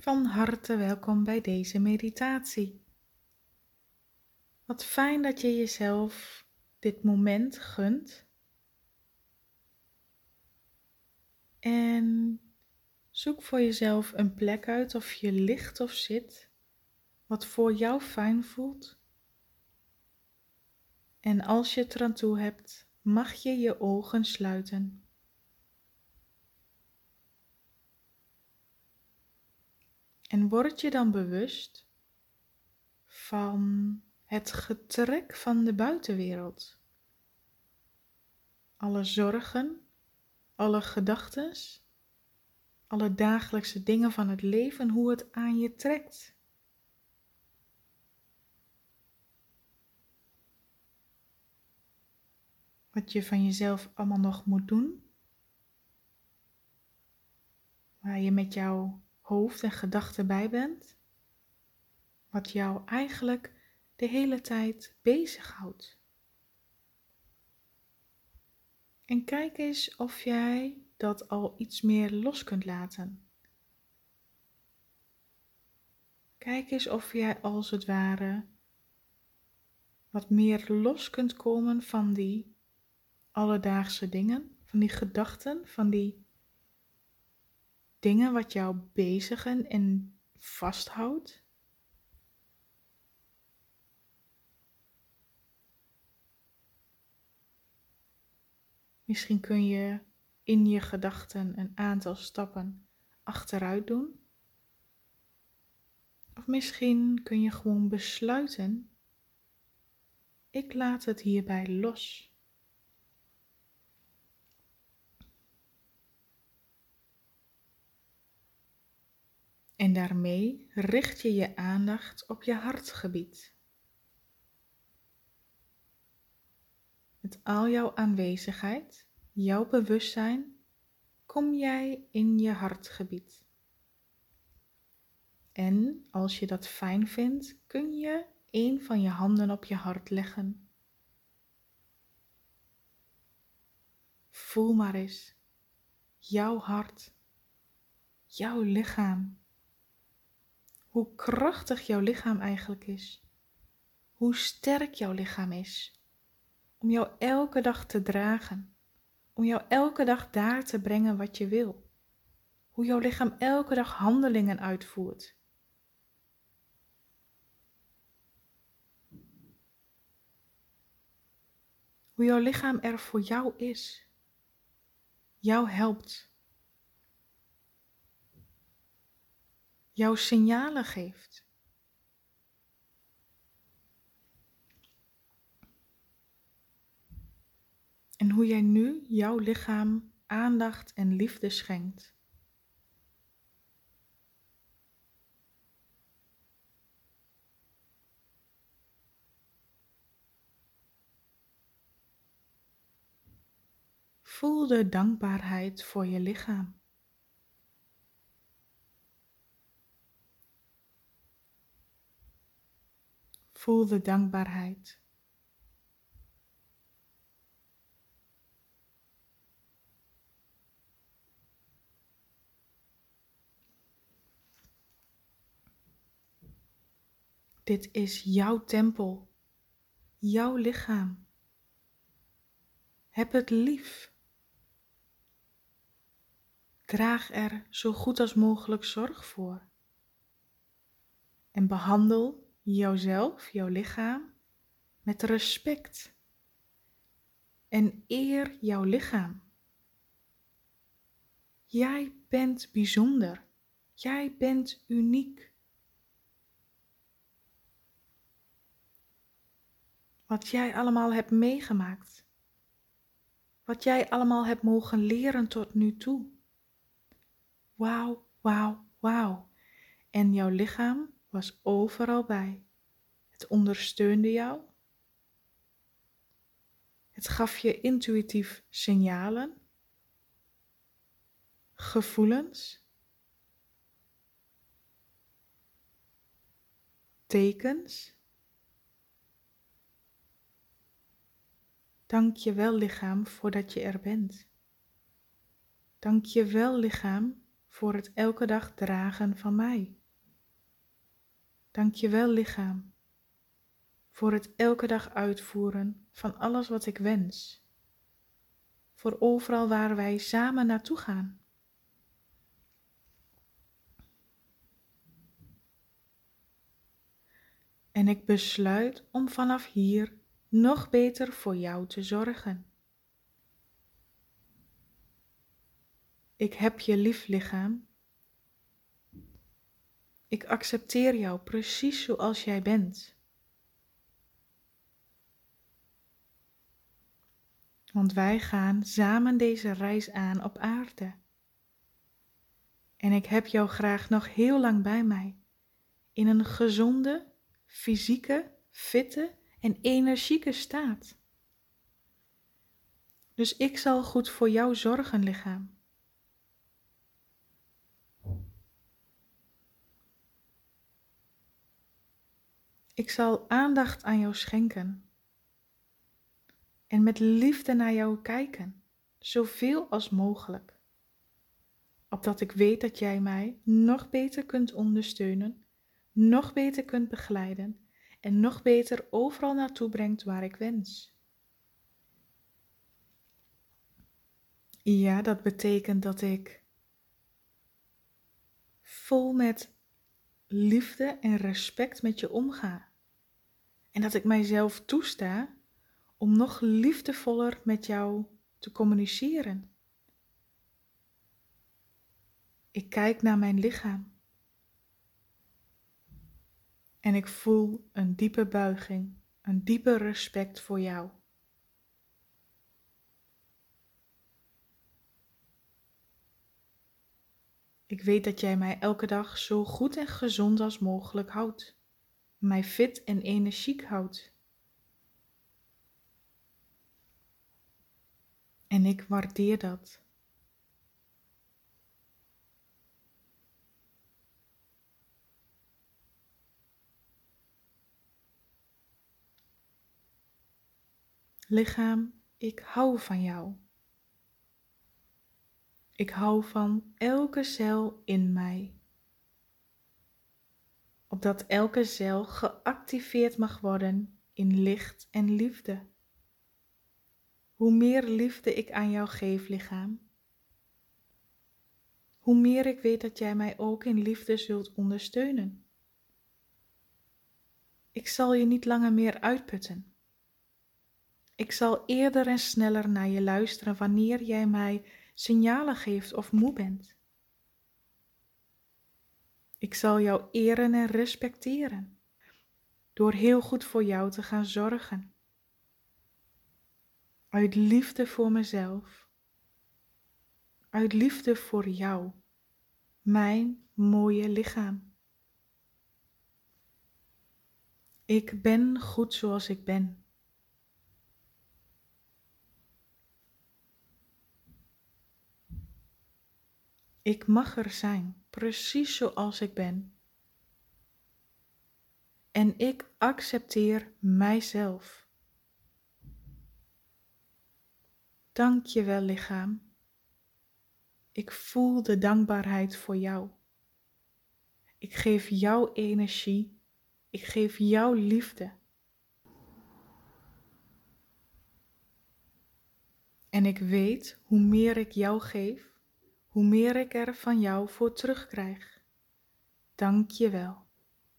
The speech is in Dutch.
Van harte welkom bij deze meditatie. Wat fijn dat je jezelf dit moment gunt. En zoek voor jezelf een plek uit of je ligt of zit, wat voor jou fijn voelt. En als je het eraan toe hebt, mag je je ogen sluiten. En word je dan bewust van het getrek van de buitenwereld. Alle zorgen, alle gedachten, alle dagelijkse dingen van het leven, hoe het aan je trekt. Wat je van jezelf allemaal nog moet doen. Waar je met jouw hoofd en gedachten bij bent. Wat jou eigenlijk de hele tijd bezighoudt. En kijk eens of jij dat al iets meer los kunt laten. Kijk eens of jij als het ware wat meer los kunt komen van die alledaagse dingen, van die gedachten, van die dingen wat jou bezigen en vasthoudt. Misschien kun je in je gedachten een aantal stappen achteruit doen. Of misschien kun je gewoon besluiten: ik laat het hierbij los. En daarmee richt je je aandacht op je hartgebied. Met al jouw aanwezigheid, jouw bewustzijn, kom jij in je hartgebied. En als je dat fijn vindt, kun je een van je handen op je hart leggen. Voel maar eens jouw hart, jouw lichaam hoe krachtig jouw lichaam eigenlijk is. Hoe sterk jouw lichaam is. Om jou elke dag te dragen. Om jou elke dag daar te brengen wat je wil. Hoe jouw lichaam elke dag handelingen uitvoert. Hoe jouw lichaam er voor jou is. Jou helpt. Jouw signalen geeft. En hoe jij nu jouw lichaam aandacht en liefde schenkt. Voel de dankbaarheid voor je lichaam. Voel de dankbaarheid. Dit is jouw tempel, jouw lichaam. Heb het lief. Draag er zo goed als mogelijk zorg voor. En behandel jouzelf, jouw lichaam, met respect. En eer jouw lichaam. Jij bent bijzonder. Jij bent uniek. Wat jij allemaal hebt meegemaakt. Wat jij allemaal hebt mogen leren tot nu toe. Wauw, wauw, wauw. En jouw lichaam was overal bij. Het ondersteunde jou. Het gaf je intuïtief signalen, gevoelens, tekens. Dank je wel lichaam voordat je er bent. Dank je wel lichaam voor het elke dag dragen van mij. Dank je wel, lichaam, voor het elke dag uitvoeren van alles wat ik wens. Voor overal waar wij samen naartoe gaan. En ik besluit om vanaf hier nog beter voor jou te zorgen. Ik heb je lief lichaam. Ik accepteer jou precies zoals jij bent. Want wij gaan samen deze reis aan op aarde. En ik heb jou graag nog heel lang bij mij, in een gezonde, fysieke, fitte en energieke staat. Dus ik zal goed voor jou zorgen, lichaam. Ik zal aandacht aan jou schenken en met liefde naar jou kijken, zoveel als mogelijk. Opdat ik weet dat jij mij nog beter kunt ondersteunen, nog beter kunt begeleiden en nog beter overal naartoe brengt waar ik wens. Ja, dat betekent dat ik vol met liefde en respect met je omga. En dat ik mijzelf toesta om nog liefdevoller met jou te communiceren. Ik kijk naar mijn lichaam en ik voel een diepe buiging, een diepe respect voor jou. Ik weet dat jij mij elke dag zo goed en gezond als mogelijk houdt, mij fit en energiek houdt. En ik waardeer dat. Lichaam, ik hou van jou. Ik hou van elke cel in mij. Opdat elke cel geactiveerd mag worden in licht en liefde. Hoe meer liefde ik aan jou geef, lichaam, hoe meer ik weet dat jij mij ook in liefde zult ondersteunen. Ik zal je niet langer meer uitputten. Ik zal eerder en sneller naar je luisteren wanneer jij mij signalen geeft of moe bent. Ik zal jou eren en respecteren. Door heel goed voor jou te gaan zorgen. Uit liefde voor mezelf, uit liefde voor jou, mijn mooie lichaam. Ik ben goed zoals ik ben. Ik mag er zijn, precies zoals ik ben. En ik accepteer mijzelf. Dank je wel, lichaam. Ik voel de dankbaarheid voor jou. Ik geef jou energie. Ik geef jou liefde. En ik weet, hoe meer ik jou geef, hoe meer ik er van jou voor terugkrijg. Dank je wel.